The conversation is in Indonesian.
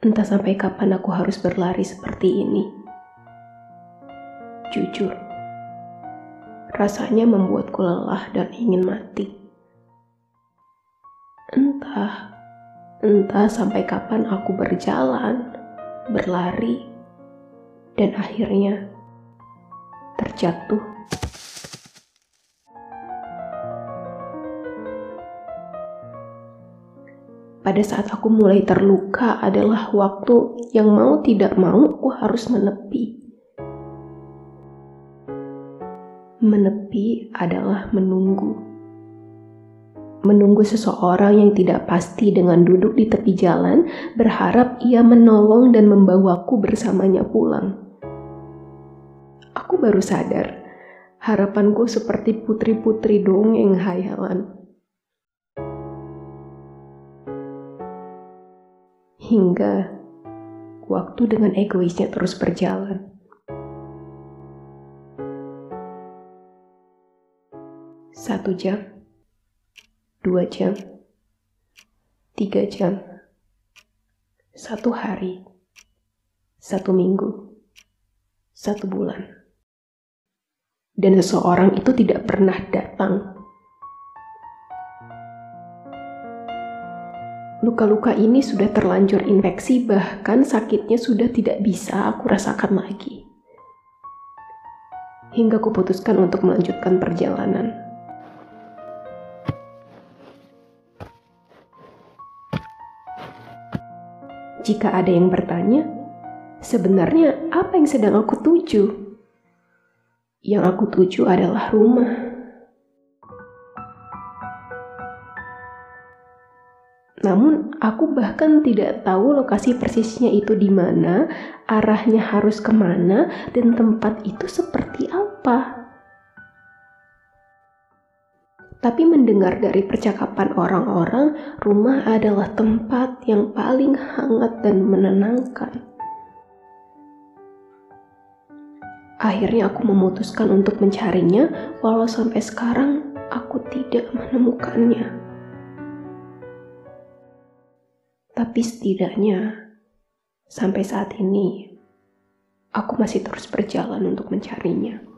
Entah sampai kapan aku harus berlari seperti ini. Jujur, rasanya membuatku lelah dan ingin mati. Entah, entah sampai kapan aku berjalan, berlari, dan akhirnya terjatuh. Pada saat aku mulai terluka adalah waktu yang mau tidak mau aku harus menepi. Menepi adalah menunggu. Menunggu seseorang yang tidak pasti dengan duduk di tepi jalan, berharap ia menolong dan membawaku bersamanya pulang. Aku baru sadar, harapanku seperti putri-putri dongeng hayalan hingga waktu dengan egoisnya terus berjalan. Satu jam, dua jam, tiga jam, satu hari, satu minggu, satu bulan. Dan seseorang itu tidak pernah datang Luka-luka ini sudah terlanjur infeksi, bahkan sakitnya sudah tidak bisa aku rasakan lagi. Hingga kuputuskan untuk melanjutkan perjalanan. Jika ada yang bertanya, sebenarnya apa yang sedang aku tuju? Yang aku tuju adalah rumah. Namun aku bahkan tidak tahu lokasi persisnya itu di mana, arahnya harus ke mana, dan tempat itu seperti apa. Tapi mendengar dari percakapan orang-orang, rumah adalah tempat yang paling hangat dan menenangkan. Akhirnya aku memutuskan untuk mencarinya, walau sampai sekarang aku tidak menemukannya. Tapi setidaknya sampai saat ini aku masih terus berjalan untuk mencarinya.